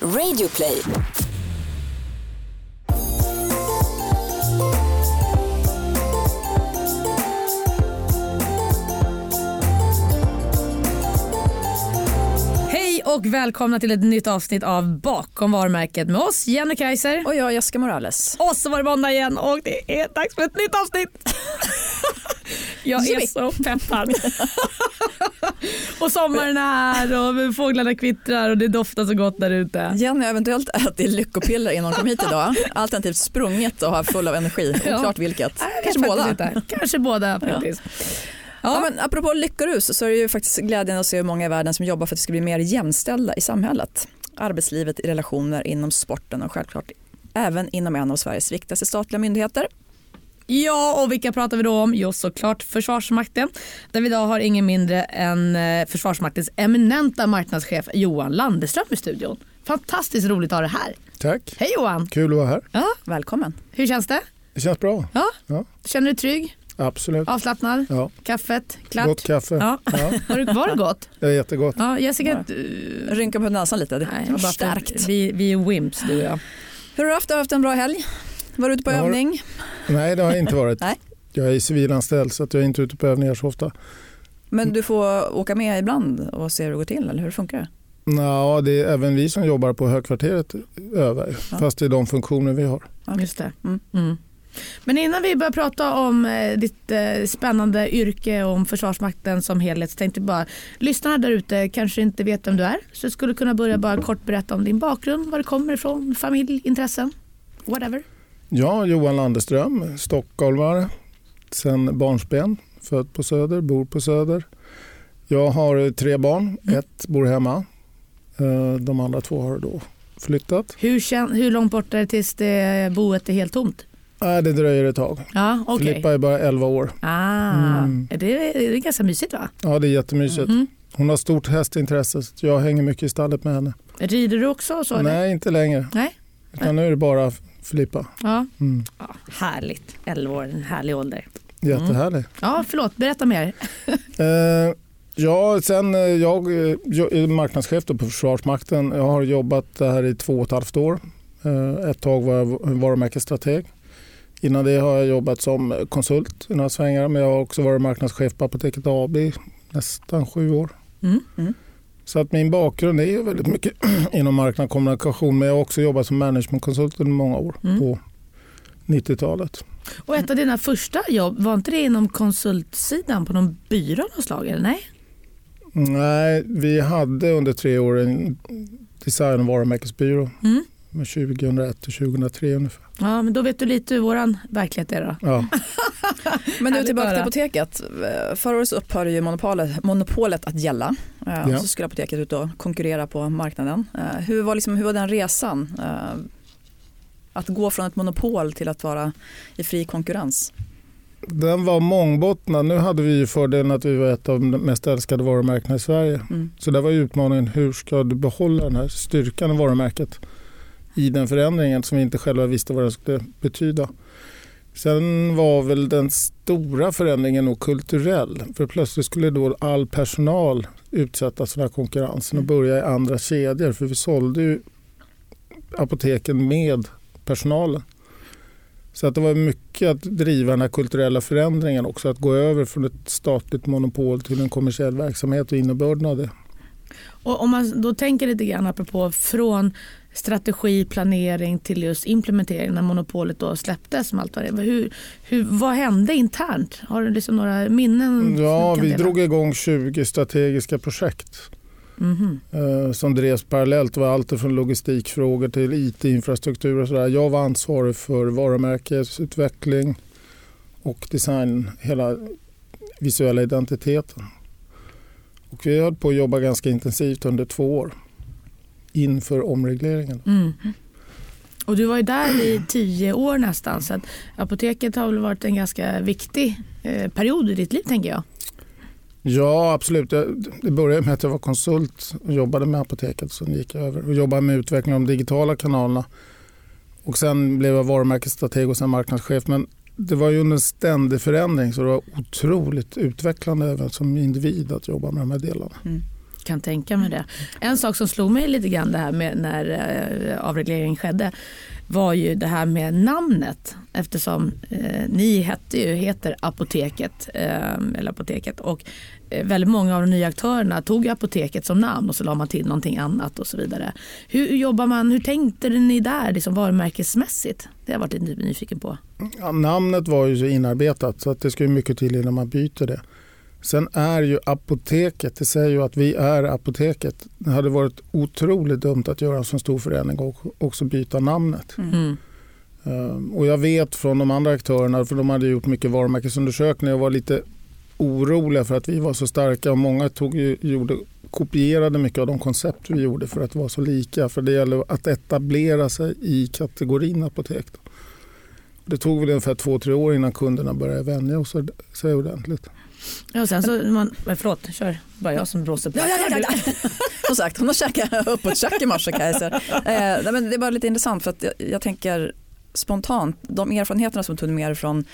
Radioplay. Hej och välkomna till ett nytt avsnitt av Bakom varumärket med oss Jenny Kaiser. Och jag Jessica Morales. Och så var det måndag igen och det är dags för ett nytt avsnitt. Jag är så peppad. och sommaren är här och fåglarna kvittrar och det doftar så gott där ute. Jenny har eventuellt ätit lyckopiller innan hon kom hit idag. Alternativt sprungit och har full av energi. Ja. Oklart vilket. Vet Kanske båda. Inte. Kanske båda faktiskt. Ja. men apropå lyckorus så är det ju faktiskt glädjande att se hur många i världen som jobbar för att det ska bli mer jämställda i samhället. Arbetslivet, i relationer, inom sporten och självklart även inom en av Sveriges viktigaste statliga myndigheter. Ja, och vilka pratar vi då om? Jo, såklart Försvarsmakten. Där vi idag har ingen mindre än eh, Försvarsmaktens eminenta marknadschef Johan Landeström i studion. Fantastiskt roligt att ha dig här. Tack, Hej Johan! kul att vara här. Ja, Välkommen. hur känns det? Det känns bra. Ja. Ja. Känner du dig trygg? Absolut. Avslappnad? Ja. Kaffet? Klart? Gott kaffe. Ja. Ja. Var, det, gott? Det är jättegott. Ja, Jessica? Ja. du- Rynka på näsan lite. Det Nej, bara starkt. Vi, vi är wimps du och jag. Hur har du haft? Har du haft en bra helg? Var du ute på Jag har- övning? Nej, det har jag inte varit. Nej. Jag är civilanställd så att jag är inte ute på övningar så ofta. Men du får åka med ibland och se hur det går till eller hur funkar det? Nå, det är även vi som jobbar på högkvarteret över, Ja. fast det är de funktioner vi har. Just det. Mm. Mm. Men innan vi börjar prata om eh, ditt eh, spännande yrke och om Försvarsmakten som helhet så tänkte jag bara, lyssnarna där ute kanske inte vet vem du är så skulle du kunna börja bara kort berätta om din bakgrund, var du kommer ifrån, familj, intressen, whatever. Jag, Johan Landeström, stockholmare sen barnsben, född på Söder, bor på Söder. Jag har tre barn, Mm. ett bor hemma. Eh, De andra två har då flyttat. Hur, hur långt bort är det tills det boet är helt tomt? Nej, det dröjer ett tag. Ja, okej. Filippa är bara 11 år. Ah, Mm. är det, det är ganska mysigt va? Ja, det är jättemysigt. Mhm. Hon har stort hästintresse så jag hänger mycket i stallet med henne. Rider du också? Så, eller? Nej, inte längre. Nej. Utan nu är det bara Filippa. Ja. Mm. ja, härligt. 11 år, en härlig ålder. Jättehärlig. Ja, förlåt, berätta mer. Eh, ja, sen eh, jag, eh, jag är marknadschef på Försvarsmakten. Jag har jobbat här i två och ett halvt år. Eh, ett tag var jag varumärkesstrateg. Innan det har jag jobbat som konsult i några svängar men jag har också varit marknadschef på Apoteket AB nästan sju år. Mm. Mm. Så att min bakgrund är ju väldigt mycket inom marknad kommunikation men jag har också jobbat som managementkonsult under många år Mm. på 90-talet. Och ett av dina första jobb, var inte det inom konsultsidan på någon byrå av något slag? Eller? Nej? Nej, vi hade under tre år en design och varumärkesbyrå Mm. Med 2001 till 2003 ungefär. Ja, men då vet du lite hur vår verklighet är då. Ja. Men du, Härligt tillbaka till apoteket. Förra året upphörde ju monopolet, monopolet att gälla. Eh, Ja. Så skulle apoteket ut och konkurrera på marknaden. Eh, Hur var, liksom, hur var den resan? Eh, Att gå från ett monopol till att vara i fri konkurrens. Den var mångbottnad. Nu hade vi ju fördelen att vi var ett av de mest älskade varumärkena i Sverige. Mm. Så där var ju utmaningen hur ska du behålla den här styrkan i varumärket i den förändringen som vi inte själva visste vad den skulle betyda. Sen var väl den stora förändringen nog kulturell. För plötsligt skulle då all personal utsättas för den här konkurrensen och börja i andra kedjor. För vi sålde ju apoteken med personalen. Så att det var mycket att driva den här kulturella förändringen också. Att gå över från ett statligt monopol till en kommersiell verksamhet och innebörden av det. Och om man då tänker lite grann apropå från strategi, planering till just implementering när monopolet då släpptes. Som allt vad, det. Hur, hur, vad hände internt? Har du liksom några minnen? Ja, vi dela? drog igång 20 strategiska projekt Mhm. eh, som drevs parallellt. Det var allt från logistikfrågor till IT-infrastruktur och sådär. Jag var ansvarig för varumärkesutveckling och design, hela visuella identiteten. Och vi höll på att jobba ganska intensivt under två år inför omregleringen. Mm. Och du var ju där i tio år nästan så apoteket har väl varit en ganska viktig eh, period i ditt liv tänker jag. Ja, absolut. Jag- Det började med att jag var konsult och jobbade med apoteket. Sen gick jag över och jobbade med utveckling av de digitala kanalerna. Och sen blev jag varumärkesstrateg och sen marknadschef. Men det var ju en ständig förändring så det var otroligt utvecklande även som individ att jobba med de här delarna. Kan tänka mig det. En sak som slog mig lite grann det här med när eh, avregleringen skedde var ju det här med namnet eftersom eh, ni hette ju, heter Apoteket, eh, eller Apoteket och eh, väldigt många av de nya aktörerna tog Apoteket som namn och så la man till någonting annat och så vidare. Hur jobbar man, hur tänkte ni där liksom varumärkesmässigt? Det har jag varit lite nyfiken på. Ja, namnet var ju så inarbetat så att det ska ju mycket till innan man byter det. Sen är ju apoteket, det säger ju att vi är apoteket. Det hade varit otroligt dumt att göra en så stor förändring och också byta namnet. Mm. Ehm, Och jag vet från de andra aktörerna, för de hade gjort mycket varumärkesundersökningar och var lite oroliga för att vi var så starka och många tog ju, gjorde, kopierade mycket av de koncept vi gjorde för att vara så lika. För det gäller att etablera sig i kategorin apotek. Det tog väl ungefär två, tre år innan kunderna började vänja sig ordentligt. Ja, sen så, man, förlåt, kör. Bara jag som blåser på. Ja, ja, ja, ja. Som sagt, hon har käkat uppåt i morse Kajsa. Eh, men det är bara lite intressant för att jag, jag tänker spontant, de erfarenheterna som tog med från,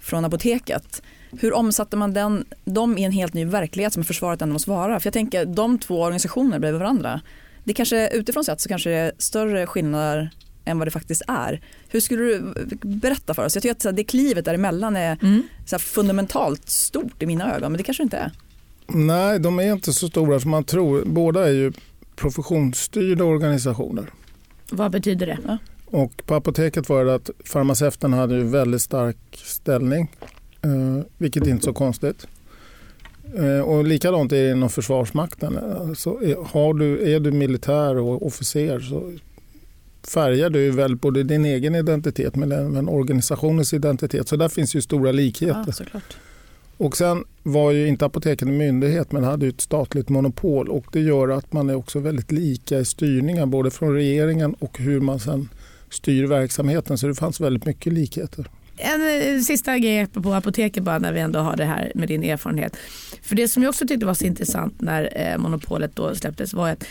från apoteket, hur omsatte man den, dem i en helt ny verklighet som försvaret ändå måste vara? För jag tänker, de två organisationer bredvid varandra, det kanske utifrån sett så kanske det är större skillnader än vad det faktiskt är. Hur skulle du berätta för oss? Jag tycker att det klivet däremellan är Mm. så här fundamentalt stort i mina ögon, men det kanske inte är. Nej, de är inte så stora som man tror. Båda är ju professionsstyrda organisationer. Vad betyder det? Och på apoteket var det att farmaceuterna hade ju väldigt stark ställning, eh, vilket inte är så konstigt. Eh, och likadant är det inom Försvarsmakten. Alltså, har du, är du militär och officer så färgar du väl både din egen identitet men även organisationens identitet. Så där finns ju stora likheter. Ja. Och sen var ju inte apoteket en myndighet men hade ett statligt monopol och det gör att man är också väldigt lika i styrningen både från regeringen och hur man sen styr verksamheten så det fanns väldigt mycket likheter. En eh, sista grej på apoteket bara när vi ändå har det här med din erfarenhet. För det som jag också tyckte var så intressant när eh, monopolet då släpptes var att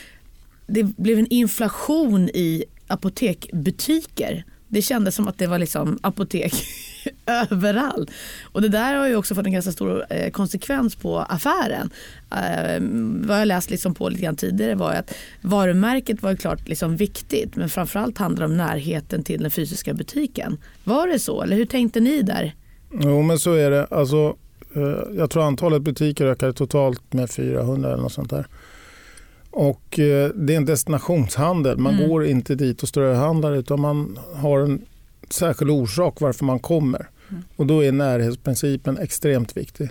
det blev en inflation i apotekbutiker. Det kändes som att det var liksom apotek överallt. Och det där har ju också fått en ganska stor eh, konsekvens på affären. Eh, vad jag läst liksom på lite grann tidigare var att varumärket var ju klart liksom viktigt men framförallt handlar det om närheten till den fysiska butiken. Var det så eller hur tänkte ni där? Jo men så är det. Alltså, eh, jag tror antalet butiker ökade totalt med 400 eller något sånt där. Och eh, det är en destinationshandel. Man Mm. går inte dit och ströhandlar utan man har en särskild orsak varför man kommer. Mm. Och då är närhetsprincipen extremt viktig.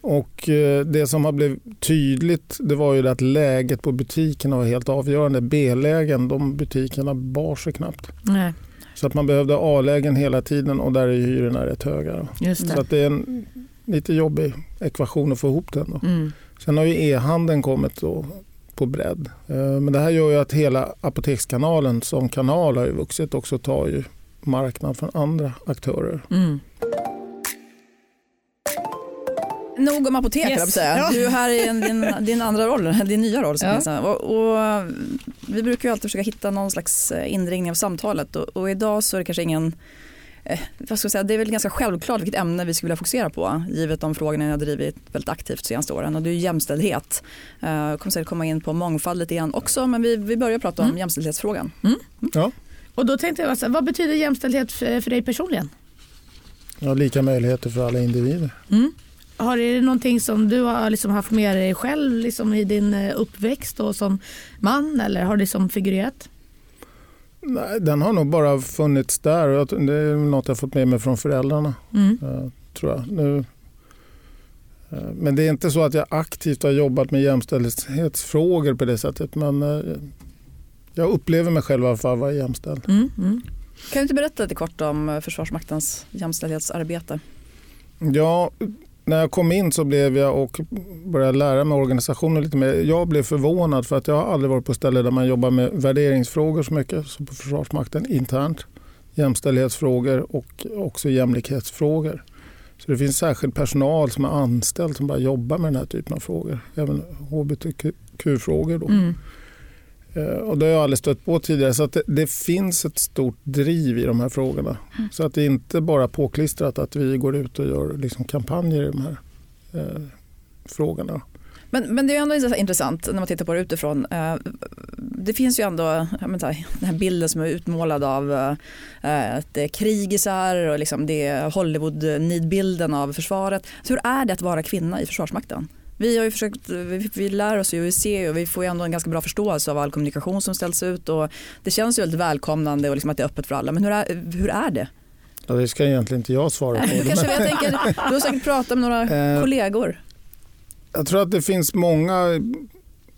Och eh, det som har blivit tydligt det var ju att läget på butikerna var helt avgörande. B-lägen, de butikerna bar sig knappt. Nej, Så att man behövde A-lägen hela tiden och där är hyrorna rätt höga. Så att det är en lite jobbig ekvation att få ihop den. Då. Mm. Sen har ju e-handeln kommit då på bredd. Eh, Men det här gör ju att hela apotekskanalen som kanal har ju vuxit också tar ju marknad från andra aktörer. Mm. Nog om apotek, Yes. säga. Du är här i en, din, din andra roll, din nya roll. Som Ja. och, och, vi brukar ju alltid försöka hitta någon slags eh, inringning av samtalet och, och idag så är det kanske ingen eh, vad ska jag säga, det är väl ganska självklart vilket ämne vi skulle vilja fokusera på givet de frågorna jag har drivit väldigt aktivt de senaste åren och det är jämställdhet. Jag kommer säkert komma in på mångfald lite igen också men vi, vi börjar prata om Mm. jämställdhetsfrågan. Ja, Och då tänkte jag, vad betyder jämställdhet för, för dig personligen? ja, lika möjligheter för alla individer. Mm. Har det någonting som du har liksom haft med dig själv liksom i din eh, uppväxt och som man eller har det liksom figurerat? Nej, den har nog bara funnits där det är något jag fått med mig från föräldrarna. Mm. eh, tror jag. Nu, eh, men det är inte så att jag aktivt har jobbat med jämställdhetsfrågor på det sättet. Men eh, jag upplever mig själv i alla fall vara jämställd. Mm. Mm. Kan du inte berätta lite kort om Försvarsmaktens jämställdhetsarbete? Ja, när jag kom in så blev jag och började lära mig organisationen lite mer. Jag blev förvånad för att jag har aldrig varit på ställe där man jobbar med värderingsfrågor så mycket som på Försvarsmakten internt. Jämställdhetsfrågor och också jämlikhetsfrågor. Så det finns särskild personal som är anställd som bara jobbar med den här typen av frågor. Även hbtq-frågor. Då. Mm. Eh, Och det har jag aldrig stött på tidigare. Så att det, det finns ett stort driv i de här frågorna. Så att det är inte bara påklistrat att vi går ut och gör liksom kampanjer i de här eh, frågorna. Men, men det är ändå intressant när man tittar på det utifrån. Eh, det finns ju ändå den här bilden som är utmålad av eh, att det är krigisar och liksom det är Hollywood-nidbilden av försvaret. Så hur är det att vara kvinna i Försvarsmakten? Vi har ju försökt, vi, vi lär oss ju, vi ser ju, vi får ju ändå en ganska bra förståelse av all kommunikation som ställs ut och det känns ju väldigt välkomnande och liksom att det är öppet för alla. Men hur är, hur är det? Ja, det ska egentligen inte jag svara på. Kanske, jag tänker, du har säkert pratat med några eh, kollegor. Jag tror att det finns många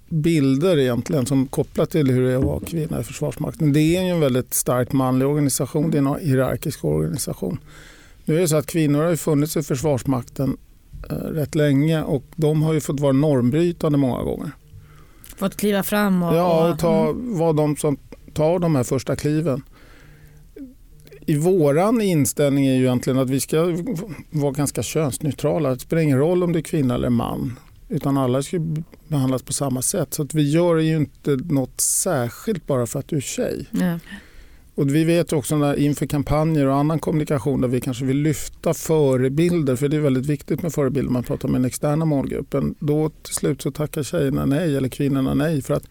bilder egentligen som kopplat till hur det är att vara kvinna i Försvarsmakten. Det är ju en väldigt starkt manlig organisation, det är en hierarkisk organisation. Nu är det så att kvinnor har funnits i Försvarsmakten rätt länge och de har ju fått vara normbrytande många gånger. Fått kliva fram och... Ja, och ta, mm. vara de som tar de här första kliven. I våran inställning är ju egentligen att vi ska vara ganska könsneutrala. Det spelar ingen roll om du är kvinna eller man. Utan alla ska behandlas på samma sätt. Så att vi gör ju inte något särskilt bara för att du är tjej. Nej. Och vi vet också när, inför kampanjer och annan kommunikation där vi kanske vill lyfta förebilder, för det är väldigt viktigt med förebilder man pratar med den externa målgruppen. Då till slut så tackar tjejerna nej eller kvinnorna nej för att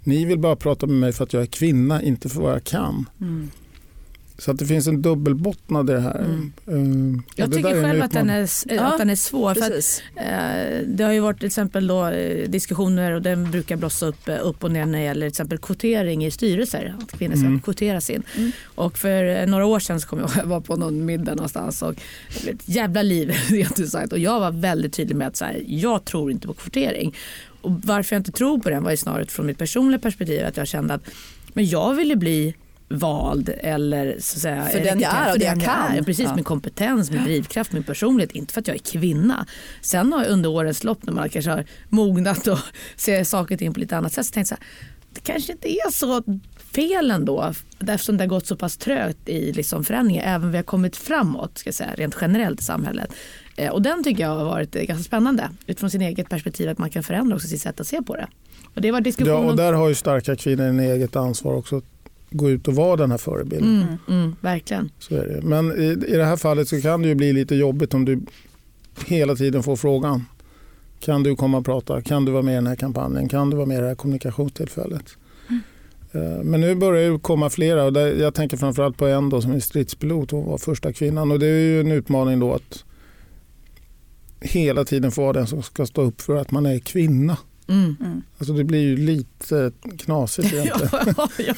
ni vill bara prata med mig för att jag är kvinna, inte för vad jag kan. Mm. Så att det finns en dubbelbottnad i det här. Mm. Uh, jag tycker själv att den, är, ja, att den är svår. För att, uh, det har ju varit till exempel då, uh, diskussioner och den brukar blossa upp, upp och ner när det gäller till exempel kvotering i styrelser. Att kvinnor ska mm. kvoteras in. Mm. Och för några år sedan så kom jag, jag var på någon middag någonstans och det ett jävla liv Och jag var väldigt tydlig med att så här, jag tror inte på kvotering. Och varför jag inte tror på den var ju snarare från mitt personliga perspektiv att jag kände att men jag ville bli vald eller så att säga, för den jag är och det jag kan. Är. Precis, ja. min kompetens, min drivkraft, min personlighet. Inte för att jag är kvinna. Sen har jag under årens lopp när man kanske har mognat och ser saker och ting på lite annat sätt så tänkt så här, det kanske inte är så fel ändå eftersom det har gått så pass trögt i liksom förändringar även om vi har kommit framåt ska säga, rent generellt i samhället. Eh, och den tycker jag har varit ganska spännande utifrån sin eget perspektiv att man kan förändra också sitt sätt att se på det. Och det var diskussion ja, och där har ju starka kvinnor en eget ansvar också gå ut och vara den här förebilden. Mm, mm, verkligen. Så är det. Men i, i det här fallet så kan det ju bli lite jobbigt om du hela tiden får frågan. Kan du komma och prata? Kan du vara med i den här kampanjen? Kan du vara med i det här kommunikationstillfället? Mm. Eh, men nu börjar det komma flera och jag tänker framförallt på en då som är stridspilot. Hon var första kvinnan och det är ju en utmaning då att hela tiden få vara den som ska stå upp för att man är kvinna. Mm. Mm. Alltså det blir ju lite knasigt egentligen. ja, ja, ja.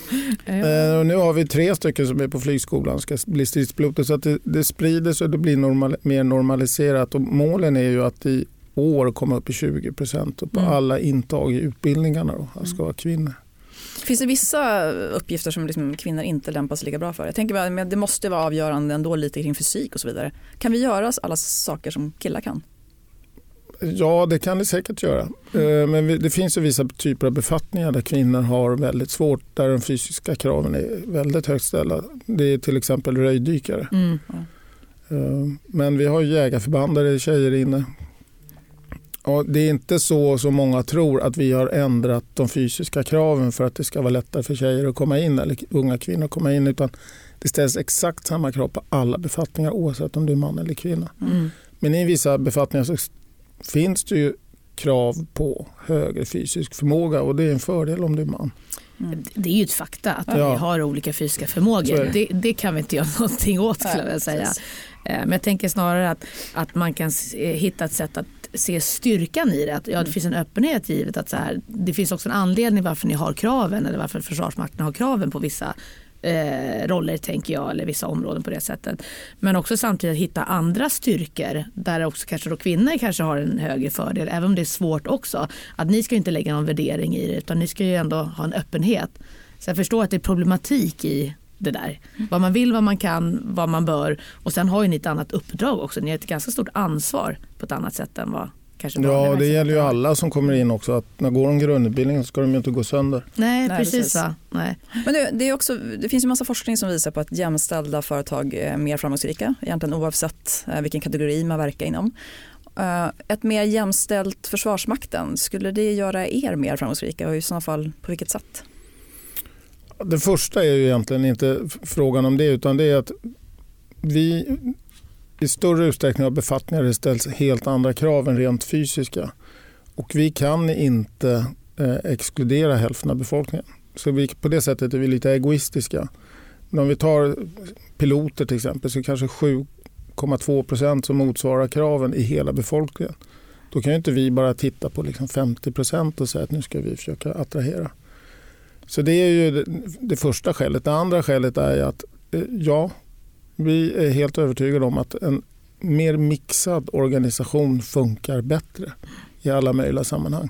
Eh, nu har vi tre stycken som är på flygskolan och ska bli stridspiloter så att det, det sprider sig och det blir normal, mer normaliserat. Och målen är ju att i år komma upp i 20 procent på mm. alla intag i utbildningarna då, ska vara kvinnor. Finns det vissa uppgifter som liksom kvinnor inte lämpar sig lika bra för? Jag tänker att det måste vara avgörande ändå lite kring fysik och så vidare. Kan vi göra alla saker som killar kan? Ja, det kan det säkert göra. Eh, men det finns ju vissa typer av befattningar där kvinnor har väldigt svårt, där de fysiska kraven är väldigt högt ställda. Det är till exempel röjdykare. Mm. Eh, men vi har jägarförband där det är tjejer inne. Och det är inte så som många tror att vi har ändrat de fysiska kraven för att det ska vara lättare för tjejer att komma in eller unga kvinnor att komma in. Utan det ställs exakt samma krav på alla befattningar oavsett om du är man eller kvinna. Mm. Men i vissa befattningar så finns det ju krav på högre fysisk förmåga och det är en fördel om du är man. Mm. Det är ju ett fakta att ja. vi har olika fysiska förmågor. Det, det, kan vi inte göra någonting åt skulle jag säga. Eh, men jag tänker snarare att, att man kan hitta ett sätt att se styrkan i det. Att, ja, det mm. finns en öppenhet givet att så här, det finns också en anledning varför ni har kraven eller varför Försvarsmakten har kraven på vissa eh, roller tänker jag, eller vissa områden på det sättet. Men också samtidigt hitta andra styrkor där också kanske då kvinnor kanske har en högre fördel, även om det är svårt också. Att ni ska inte lägga någon värdering i det utan ni ska ju ändå ha en öppenhet. Så jag förstår att det är problematik i det där. Mm. Vad man vill, vad man kan, vad man bör. Och sen har ju ni ett annat uppdrag också. Ni har ett ganska stort ansvar på ett annat sätt än vad ja, det gäller ju alla som kommer in också. Att när går de grundutbildningen så ska de ju inte gå sönder. Nej, Nej precis. precis. Nej. Men det, det, är också, det finns ju massa forskning som visar på att jämställda företag är mer framgångsrika. Egentligen oavsett eh, vilken kategori man verkar inom. Eh, ett mer jämställt Försvarsmakten, skulle det göra er mer framgångsrika och i så fall på vilket sätt? Det första är ju egentligen inte frågan om det utan det är att vi i större utsträckning av befattningar det ställs helt andra krav än rent fysiska. Och vi kan inte eh, exkludera hälften av befolkningen. Så vi, på det sättet är vi lite egoistiska. Men om vi tar piloter till exempel så kanske 7,2 procent som motsvarar kraven i hela befolkningen. Då kan ju inte vi bara titta på liksom 50 procent och säga att nu ska vi försöka attrahera. Så det är ju det, det första skälet. Det andra skälet är att eh, ja, vi är helt övertygade om att en mer mixad organisation funkar bättre i alla möjliga sammanhang.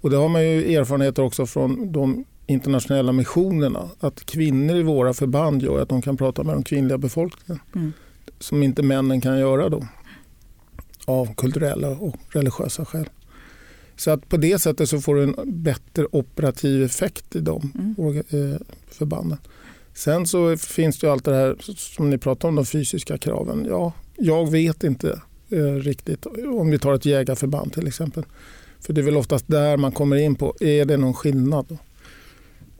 Och det har man ju erfarenheter också från de internationella missionerna. Att kvinnor i våra förband gör att de kan prata med den kvinnliga befolkningen. Mm. Som inte männen kan göra då. Av kulturella och religiösa skäl. Så att på det sättet så får du en bättre operativ effekt i de mm. Eh, förbanden. Sen så finns det ju allt det här som ni pratar om, de fysiska kraven. Ja, jag vet inte eh, riktigt om vi tar ett jägarförband till exempel. För det är väl oftast där man kommer in på, är det någon skillnad?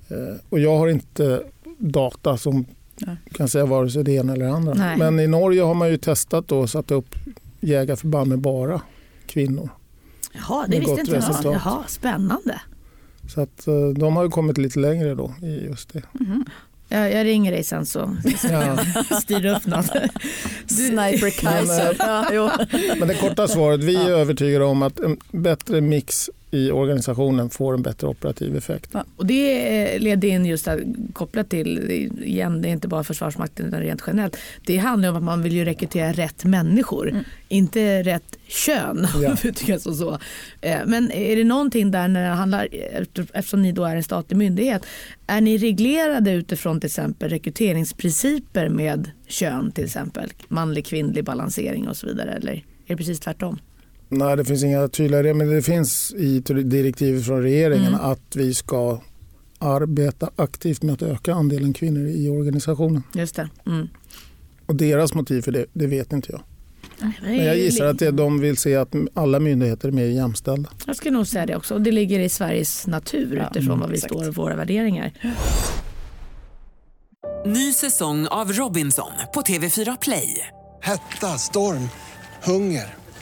Eh, och jag har inte data som Nej. kan säga vare sig det ena eller det andra. Nej. Men i Norge har man ju testat och satt upp jägarförband med bara kvinnor. Jaha, det visste inte jag. Jaha, spännande. Så att eh, de har ju kommit lite längre då i just det. Mm. Jag, jag, ringer dig sen så ja. styr upp något. Sniper Kaiser. Men, ja, men det korta svaret, vi är övertygade om att en bättre mix i organisationen får en bättre operativ effekt. Ja, och det leder in just här, kopplat till, igen det är inte bara Försvarsmakten utan rent generellt. Det handlar om att man vill ju rekrytera rätt människor, mm. inte rätt kön. Ja. så, så. Eh, men är det någonting där när det handlar, eftersom ni då är en statlig myndighet, är ni reglerade utifrån till exempel rekryteringsprinciper med kön till exempel, manlig kvinnlig balansering och så vidare eller är det precis tvärtom? Nej, det finns inga tydliga men det finns i direktivet från regeringen mm. att vi ska arbeta aktivt med att öka andelen kvinnor i organisationen. Just det. Mm. Och deras motiv för det, det vet inte jag. Men jag gissar att de vill se att alla myndigheter är mer jämställda. Jag skulle nog säga det också. Det ligger i Sveriges natur ja, utifrån vad vi exakt. står och våra värderingar. Ny säsong av Robinson på TV4 Play. Hetta, storm, hunger.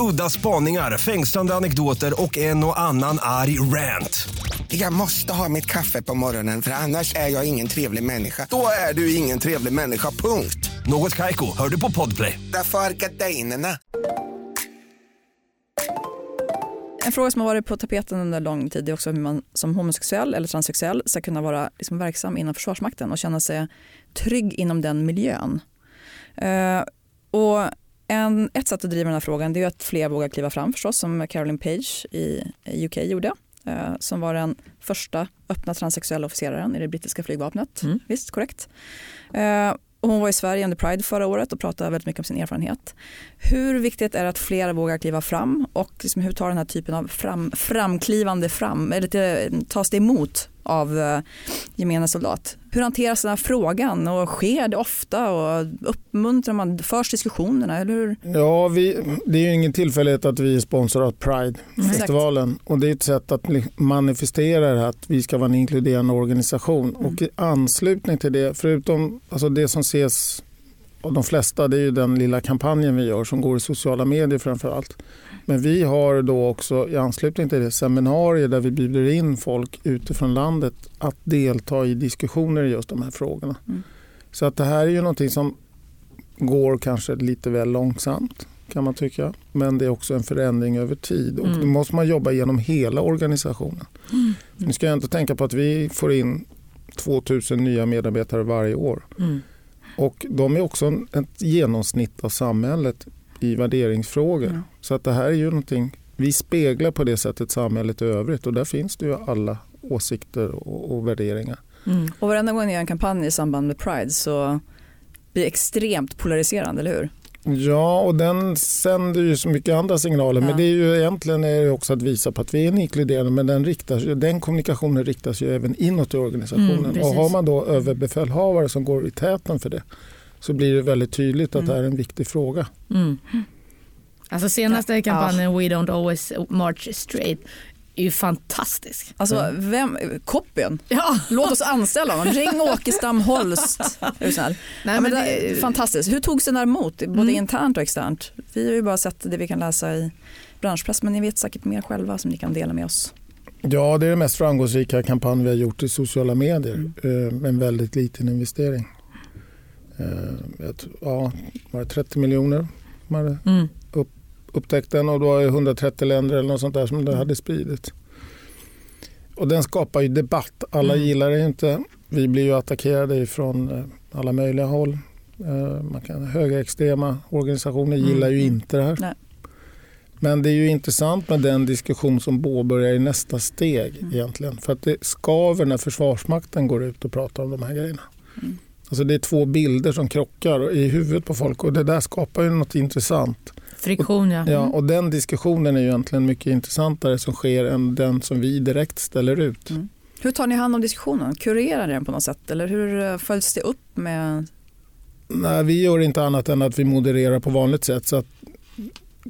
Udda spaningar, fängslande anekdoter och en och annan arg rant. Jag måste ha mitt kaffe på morgonen för annars är jag ingen trevlig människa. Då är du ingen trevlig människa, punkt. Något kajko, hör du på podplay. Därför är gardinerna. En fråga som har varit på tapeten under lång tid är också hur man som homosexuell eller transsexuell ska kunna vara liksom verksam inom Försvarsmakten och känna sig trygg inom den miljön. Uh, och en, ett sätt att driva den här frågan är att fler vågar kliva fram förstås som Caroline Page i UK gjorde eh, som var den första öppna transsexuella officeraren i det brittiska flygvapnet. Mm. Visst, korrekt. Eh, och hon var i Sverige under Pride förra året och pratade väldigt mycket om sin erfarenhet. Hur viktigt är det att fler vågar kliva fram och liksom hur tar den här typen av fram, framklivande fram, eller tas det emot av eh, gemene soldat? Hur hanteras den här frågan och sker det ofta och uppmuntrar man, förs diskussionerna? Eller hur? Ja, vi, det är ju ingen tillfällighet att vi är sponsor av Pride-festivalen mm. och det är ett sätt att manifestera det att vi ska vara en inkluderande organisation mm. och i anslutning till det, förutom alltså det som ses av de flesta, det är ju den lilla kampanjen vi gör som går i sociala medier framför allt. Men vi har då också i anslutning till det seminarier där vi bjuder in folk utifrån landet att delta i diskussioner i just de här frågorna. Mm. Så att det här är ju någonting som går kanske lite väl långsamt kan man tycka. Men det är också en förändring över tid och mm. då måste man jobba genom hela organisationen. Mm. Nu ska jag inte tänka på att vi får in 2000 nya medarbetare varje år. Mm. Och de är också ett genomsnitt av samhället i värderingsfrågor. Mm. Så att det här är ju någonting, vi speglar på det sättet samhället i övrigt och där finns det ju alla åsikter och, och värderingar. Mm. Och varenda gång ni gör en kampanj i samband med Pride så blir det extremt polariserande, eller hur? Ja, och den sänder ju så mycket andra signaler. Ja. Men det är ju egentligen är det också att visa på att vi är en inkluderande, men den, riktas, den kommunikationen riktas ju även inåt i organisationen. Mm, och har man då överbefälhavare som går i täten för det så blir det väldigt tydligt att Mm. det här är en viktig fråga. Mm. Alltså senaste kampanjen We don't always march straight är ju fantastisk. Alltså, vem, copyn. Ja. Låt oss anställa honom. Ring Åkestam Holst. Nej, ja, men det det- är fantastiskt. Hur togs den där emot, både Mm. internt och externt? Vi har ju bara sett det vi kan läsa i branschpress, men ni vet säkert mer själva som ni kan dela med oss. Ja, det är den mest framgångsrika kampanj vi har gjort i sociala medier. Mm. Eh, med en väldigt liten investering. Eh, ja, var det 30 miljoner Mm. Upptäckt den och då är det 130 länder eller något sånt där som det hade spridit. Och den skapar ju debatt. Alla Mm. gillar det inte. Vi blir ju attackerade från eh, alla möjliga håll. Eh, Man kan, högerextrema organisationer Mm. gillar ju inte det här. Nej. Men det är ju intressant med den diskussion som påbörjar i nästa steg Mm. egentligen. För att det skaver när Försvarsmakten går ut och pratar om de här grejerna. Mm. Alltså det är två bilder som krockar i huvudet på folk och det där skapar ju något intressant. Friktion ja. Ja, och den diskussionen är ju egentligen mycket intressantare som sker än den som vi direkt ställer ut. Mm. Hur tar ni hand om diskussionen? Kurerar ni den på något sätt? Eller hur eh, följs det upp med Nej, vi gör inte annat än att vi modererar på vanligt sätt. Så att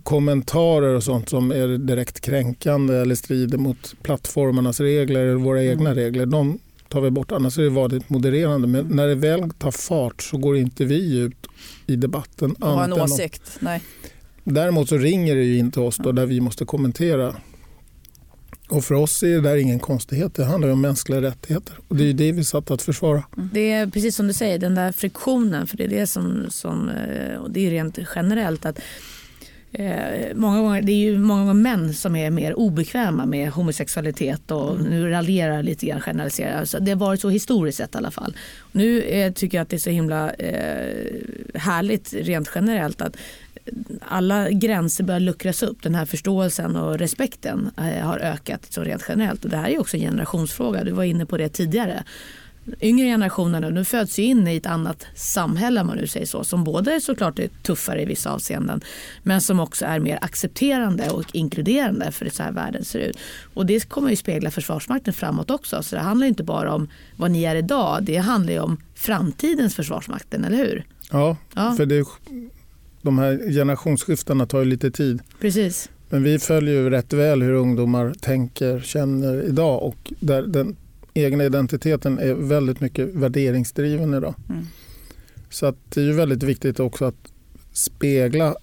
kommentarer och sånt som är direkt kränkande eller strider mot plattformarnas regler eller våra Mm. egna regler, de tar vi bort. Annars är det vanligt modererande. Men när det väl tar fart så går inte vi ut i debatten. att ha en än om- åsikt? Nej. Däremot så ringer det ju in till oss då, där vi måste kommentera. Och för oss är det där ingen konstighet. Det handlar om mänskliga rättigheter. Och det är det vi är satt att försvara. Det är precis som du säger, den där friktionen. För det är det som, som eh, och det är rent generellt att eh, många gånger, det är ju många gånger män som är mer obekväma med homosexualitet och nu raljerar lite grann generaliserar. Så det har varit så historiskt sett i alla fall. Nu eh, tycker jag att det är så himla eh, härligt rent generellt att alla gränser börjar luckras upp. Den här förståelsen och respekten eh, har ökat så rent generellt. Och det här är också en generationsfråga. Du var inne på det tidigare. Yngre generationerna nu föds ju in i ett annat samhälle om man nu säger så. Som både såklart är tuffare i vissa avseenden men som också är mer accepterande och inkluderande för det så här världen ser ut. Och det kommer ju spegla Försvarsmakten framåt också. Så det handlar inte bara om vad ni är idag. Det handlar ju om framtidens Försvarsmakten, eller hur? Ja, Ja. för det, de här generationsskiftena tar ju lite tid. Precis. Men vi följer ju rätt väl hur ungdomar tänker, känner idag och där den egna identiteten är väldigt mycket värderingsdriven idag. Mm. Så att det är ju väldigt viktigt också att spegla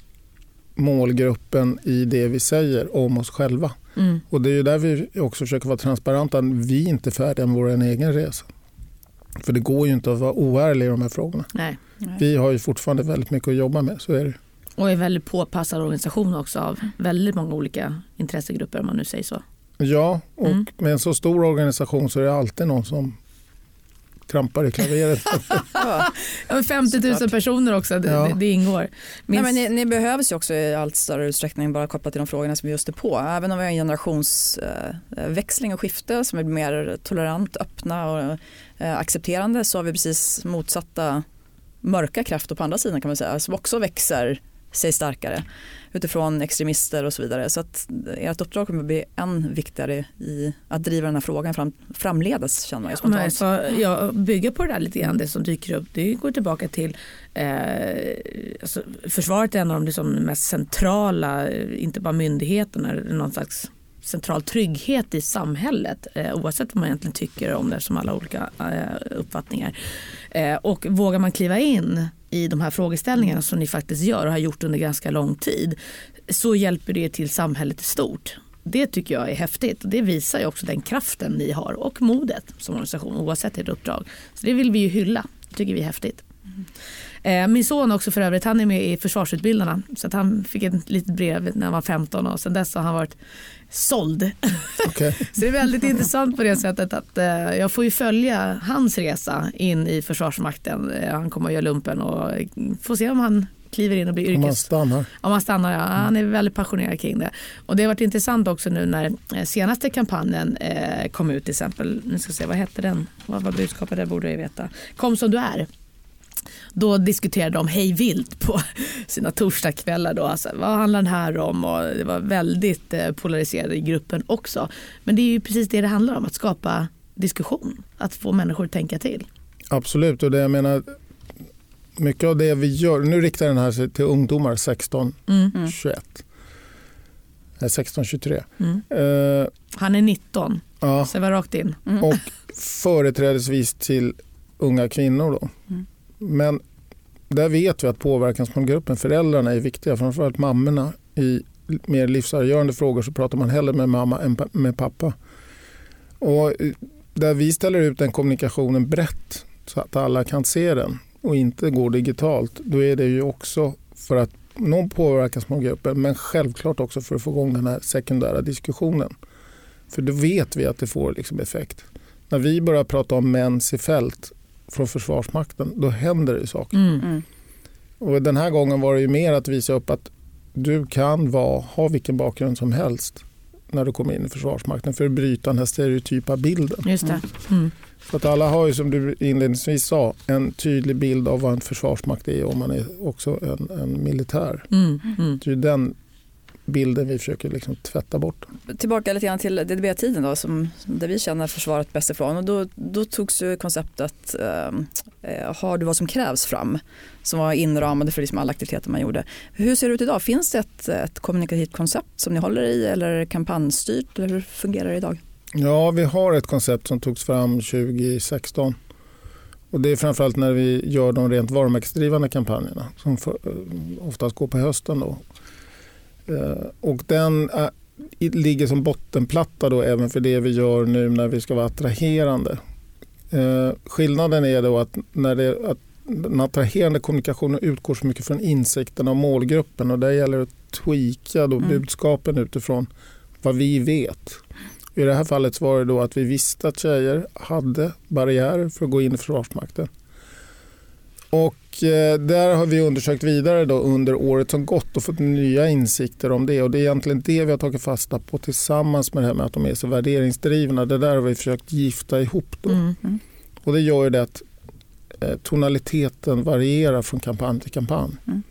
målgruppen i det vi säger om oss själva. Mm. Och det är ju där vi också försöker vara transparenta. Vi är inte färdiga med vår egen resa. För det går ju inte att vara oärlig i de här frågorna. Nej. Vi har ju fortfarande väldigt mycket att jobba med, så är det. Och är väldigt påpassad organisation också av väldigt många olika intressegrupper om man nu säger så. Ja, och Mm. med en så stor organisation så är det alltid någon som trampar i klaveret. Ja. Ja, men 50 000 Såklart. personer också, det, Ja. det, det ingår. Nej, Minst, men ni, ni behövs ju också i allt större utsträckning bara kopplat till de frågorna som vi just är på. Även om vi har en generationsväxling och skifte som är mer tolerant, öppna och eh, accepterande så har vi precis motsatta mörka krafter på andra sidan kan man säga som också växer sig starkare utifrån extremister och så vidare. Så att ert uppdrag kommer bli än viktigare i att driva den här frågan fram, framledes känner man ju men, spontant. så, jag bygger på det där lite grann, det som dyker upp. Det går tillbaka till eh, alltså, försvaret är en av de liksom mest centrala, eh, inte bara myndigheterna, någon slags central trygghet i samhället eh, oavsett vad man egentligen tycker om det som alla olika eh, uppfattningar. Eh, och vågar man kliva in i de här frågeställningarna som ni faktiskt gör och har gjort under ganska lång tid så hjälper det till samhället i stort. Det tycker jag är häftigt och det visar ju också den kraften ni har och modet som organisation oavsett ert uppdrag. Så det vill vi ju hylla, det tycker vi är häftigt. Mm. Eh, Min son också för övrigt, han är med i försvarsutbildarna så att han fick ett litet brev när han var 15 och sen dess har han varit såld. Okej. Så det är väldigt intressant på det sättet att eh, jag får ju följa hans resa in i Försvarsmakten. Eh, han kommer att göra lumpen och får se om han kliver in och blir Om man yrkes... stannar. Om han stannar, ja. Han är väldigt passionerad kring det. Och det har varit intressant också nu när senaste kampanjen kom ut till exempel. Nu ska jag se, vad hette den? Vad var budskapet? Det borde jag veta. Kom som du är. Då diskuterade de hej vilt på sina torsdagskvällar. Då. Alltså, vad handlar den här om? Och det var väldigt eh, polariserade i gruppen också. Men det är ju precis det det handlar om, att skapa diskussion. Att få människor att tänka till. Absolut, och det jag menar mycket av det vi gör, nu riktar den här sig till ungdomar 16, Mm. 21. Nej, 16, 23. Mm. Eh, Han är 19, ja, så jag var rakt in. och företrädesvis till unga kvinnor. Då. Mm. Men där vet vi att påverkansmålgruppen, föräldrarna är viktiga, framförallt mammorna. I mer livsavgörande frågor så pratar man hellre med mamma än med pappa. Och eh, där vi ställer ut den kommunikationen brett så att alla kan se den och inte går digitalt, då är det ju också för att nå påverkansmålgruppen men självklart också för att få igång den här sekundära diskussionen. För då vet vi att det får liksom effekt. När vi börjar prata om mäns i fält från Försvarsmakten, då händer det saker. Mm. Mm. Och den här gången var det ju mer att visa upp att du kan vara, ha vilken bakgrund som helst när du kommer in i Försvarsmakten för att bryta den här stereotypa bilden. Just det. Mm. För att alla har ju som du inledningsvis sa en tydlig bild av vad en försvarsmakt är om man är också en, en militär. Mm. Mm. Det är ju den bilden vi försöker liksom tvätta bort. Tillbaka lite grann till DDB-tiden då, som, där vi känner försvaret bäst ifrån. Och då, då togs ju konceptet eh, Har du vad som krävs fram som var inramade för liksom alla aktiviteter man gjorde. Hur ser det ut idag? Finns det ett, ett kommunikativt koncept som ni håller i eller är det kampanjstyrt? Eller hur fungerar det idag? Ja, vi har ett koncept som togs fram 2016. Och det är framförallt när vi gör de rent varumärkesdrivande kampanjerna som för, eh, oftast går på hösten. Då. Eh, Och den i- ligger som bottenplatta då även för det vi gör nu när vi ska vara attraherande. Eh, skillnaden är då att när det, att den attraherande kommunikationen utgår så mycket från insikten av målgruppen och där gäller det att tweaka då Mm. budskapen utifrån vad vi vet. I det här fallet var det då att vi visste att tjejer hade barriärer för att gå in i Försvarsmakten. Och eh, där har vi undersökt vidare då under året som gått och fått nya insikter om det. Och det är egentligen det vi har tagit fasta på tillsammans med det här med att de är så värderingsdrivna. Det där har vi försökt gifta ihop. Då. Mm. Och det gör ju det att eh, tonaliteten varierar från kampanj till kampanj. Mm.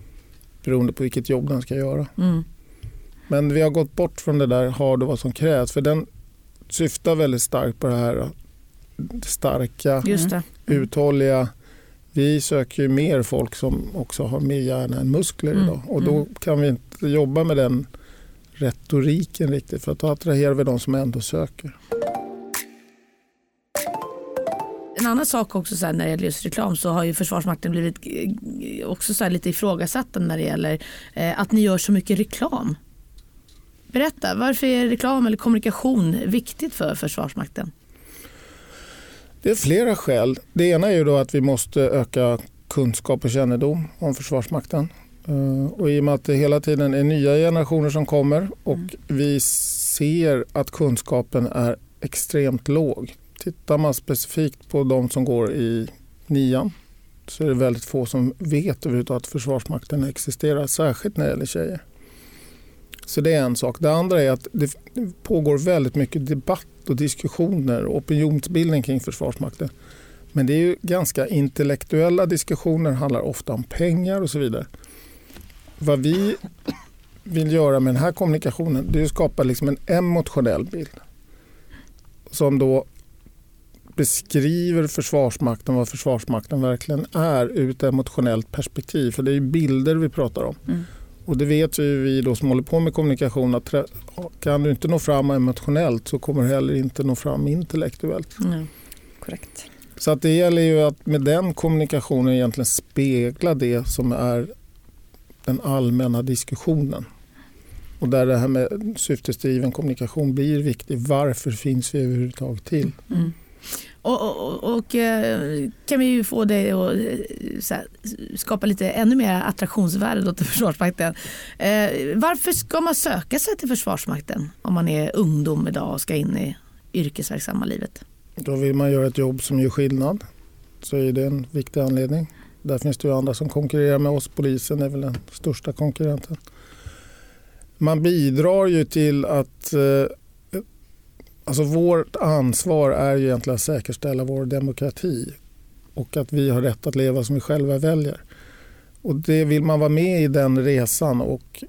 Beroende på vilket jobb den ska göra. Mm. Men vi har gått bort från det där har du vad som krävs. För den syftar väldigt starkt på det här det starka, Just det. uthålliga. Vi söker ju mer folk som också har mer hjärna än muskler Mm, idag. Och då mm. kan vi inte jobba med den retoriken riktigt för att då attraherar vi de som ändå söker. En annan sak också så när det gäller just reklam så har ju Försvarsmakten blivit också så lite ifrågasatta när det gäller eh, att ni gör så mycket reklam. Berätta, varför är reklam eller kommunikation viktigt för Försvarsmakten? Det är flera skäl. Det ena är ju då att vi måste öka kunskap och kännedom om Försvarsmakten. Eh, Och I och med att det hela tiden är nya generationer som kommer och vi ser att kunskapen är extremt låg. Tittar man specifikt på de som går i nian så är det väldigt få som vet överhuvudtaget att Försvarsmakten existerar, särskilt när det gäller tjejer. Så det är en sak. Det andra är att det pågår väldigt mycket debatt och diskussioner och opinionsbildning kring Försvarsmakten. Men det är ju ganska intellektuella diskussioner, handlar ofta om pengar och så vidare. Vad vi vill göra med den här kommunikationen det är att skapa liksom en emotionell bild som då beskriver Försvarsmakten, vad Försvarsmakten verkligen är ur ett emotionellt perspektiv. För det är ju bilder vi pratar om. Mm. Och det vet ju vi då som håller på med kommunikation att kan du inte nå fram emotionellt så kommer du heller inte nå fram intellektuellt. Mm. Korrekt. Så att det gäller ju att med den kommunikationen egentligen spegla det som är den allmänna diskussionen. Och där det här med syftesdriven kommunikation blir viktig. Varför finns vi överhuvudtaget till? Mm. Och, och, och eh, kan vi ju få dig att eh, så här, skapa lite ännu mer attraktionsvärde då till Försvarsmakten. Eh, varför ska man söka sig till Försvarsmakten om man är ungdom idag och ska in i yrkesverksamma livet? Då vill man göra ett jobb som gör skillnad. Så är det en viktig anledning. Där finns det ju andra som konkurrerar med oss. Polisen är väl den största konkurrenten. Man bidrar ju till att eh, Alltså vårt ansvar är ju egentligen att säkerställa vår demokrati. och att vi har rätt att leva som vi själva väljer. Och det vill man vara med i den resan och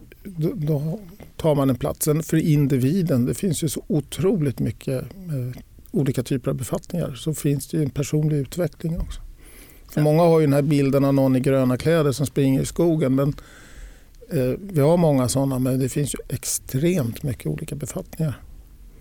då, tar man en plats. Sen för individen, det finns ju så otroligt mycket eh, olika typer av befattningar. Så finns det ju en personlig utveckling också. För många har ju den här bilden av någon i gröna kläder som springer i skogen. Men eh, vi har många sådana men det finns ju extremt mycket olika befattningar.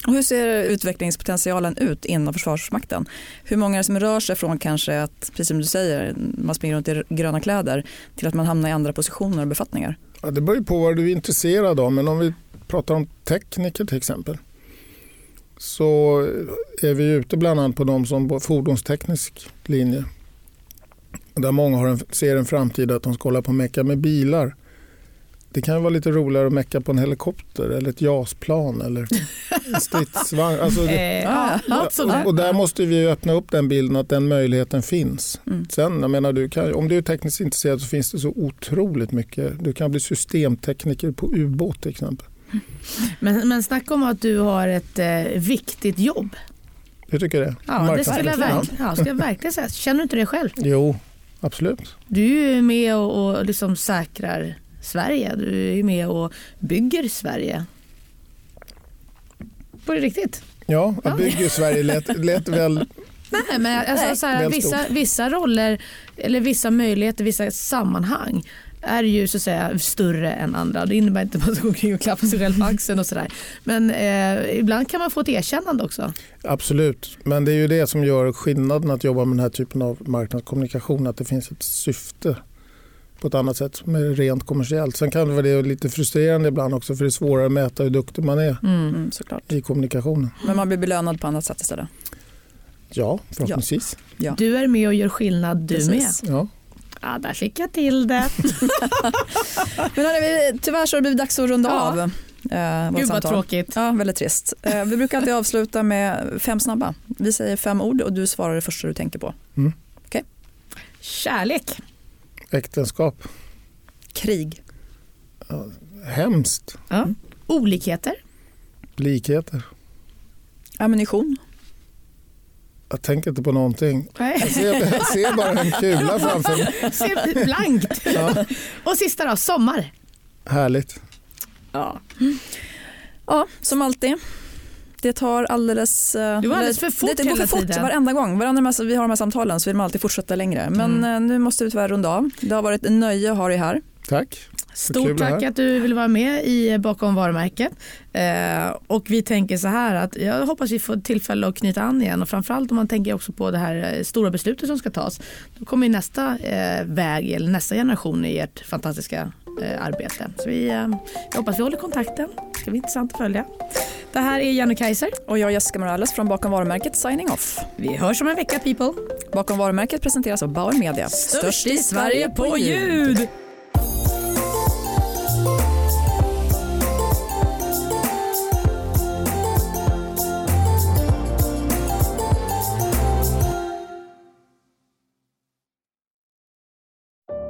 Och hur ser utvecklingspotentialen ut inom Försvarsmakten? Hur många är det som rör sig från kanske att, precis som du säger, man springer runt i gröna kläder till att man hamnar i andra positioner och befattningar? Ja, det beror på vad du är intresserad av men om vi pratar om tekniker till exempel så är vi ute bland annat på de som på fordonsteknisk linje där många har en, ser en framtid att de ska hålla på och mecka med bilar. Det kan vara lite roligare att mecka på en helikopter eller ett JAS-plan eller en stridsvagn. Alltså det, Eh, sådär. och, och där måste vi öppna upp den bilden att den möjligheten finns. Mm. Sen, jag menar, du kan, om du är tekniskt intresserad så finns det så otroligt mycket. Du kan bli systemtekniker på ubåt till exempel. Men, men snacka om att du har ett eh, viktigt jobb. Jag tycker det. Ja, det skulle jag, verkligen, ja, skulle jag verkligen säga. Känner du inte det själv? Jo, absolut. Du är ju med och, och liksom säkrar Sverige. Du är ju med och bygger Sverige. På det riktigt? Ja, att bygga Sverige lät, lät väl... Nej, men alltså, så här, vissa, vissa roller eller vissa möjligheter, vissa sammanhang är ju så att säga större än andra. Det innebär inte att man ska gå omkring och klappa sig själv på axeln och sådär. Men eh, ibland kan man få ett erkännande också. Absolut, men det är ju det som gör skillnaden att jobba med den här typen av marknadskommunikation. Att det finns ett syfte på ett annat sätt som är rent kommersiellt. Sen kan det vara det lite frustrerande ibland också för det är svårare att mäta hur duktig man är Mm, såklart. i kommunikationen. Men man blir belönad på annat sätt istället. Ja, förhoppningsvis. Ja. Du är med och gör skillnad du Precis. med. Ja. Ja, där fick jag till det. Men hörni, vi- tyvärr så har det blivit dags att runda Ja. av. Eh, Gud vad samtal. tråkigt. Ja, väldigt trist. Eh, vi brukar alltid avsluta med fem snabba. Vi säger fem ord och du svarar det första du tänker på. Kärlek. Äktenskap. Krig. Hemskt. Ja. Olikheter. Likheter. Ammunition. Jag tänker inte på någonting. Nej. Jag ser, jag ser bara en kula framför mig. Ser blankt. Ja, Och sista då, sommar. härligt. Ja. ja, som alltid. Det tar alldeles... eh, Det går alldeles för fort Det, det går för fort tiden. varenda gång. Varenda gång vi har de här samtalen så vill man alltid fortsätta längre. Men Mm. eh, nu måste vi tyvärr runda av. Det har varit en nöje att ha dig här. Tack. Stort tack att du vill vara med i Bakom varumärket. Eh, och vi tänker så här att jag hoppas vi får tillfälle att knyta an igen och framförallt om man tänker också på det här eh, stora beslutet som ska tas. Då kommer ju nästa eh, väg eller nästa generation i ert fantastiska eh, arbete. Så vi, eh, jag hoppas vi håller kontakten. Det ska bli intressant att följa. Det här är Jenny Kaiser. Och jag Jessica Morales från Bakom varumärket signing off. Vi hörs om en vecka people. Bakom varumärket presenteras av Bauer Media. Störst i Sverige på ljud.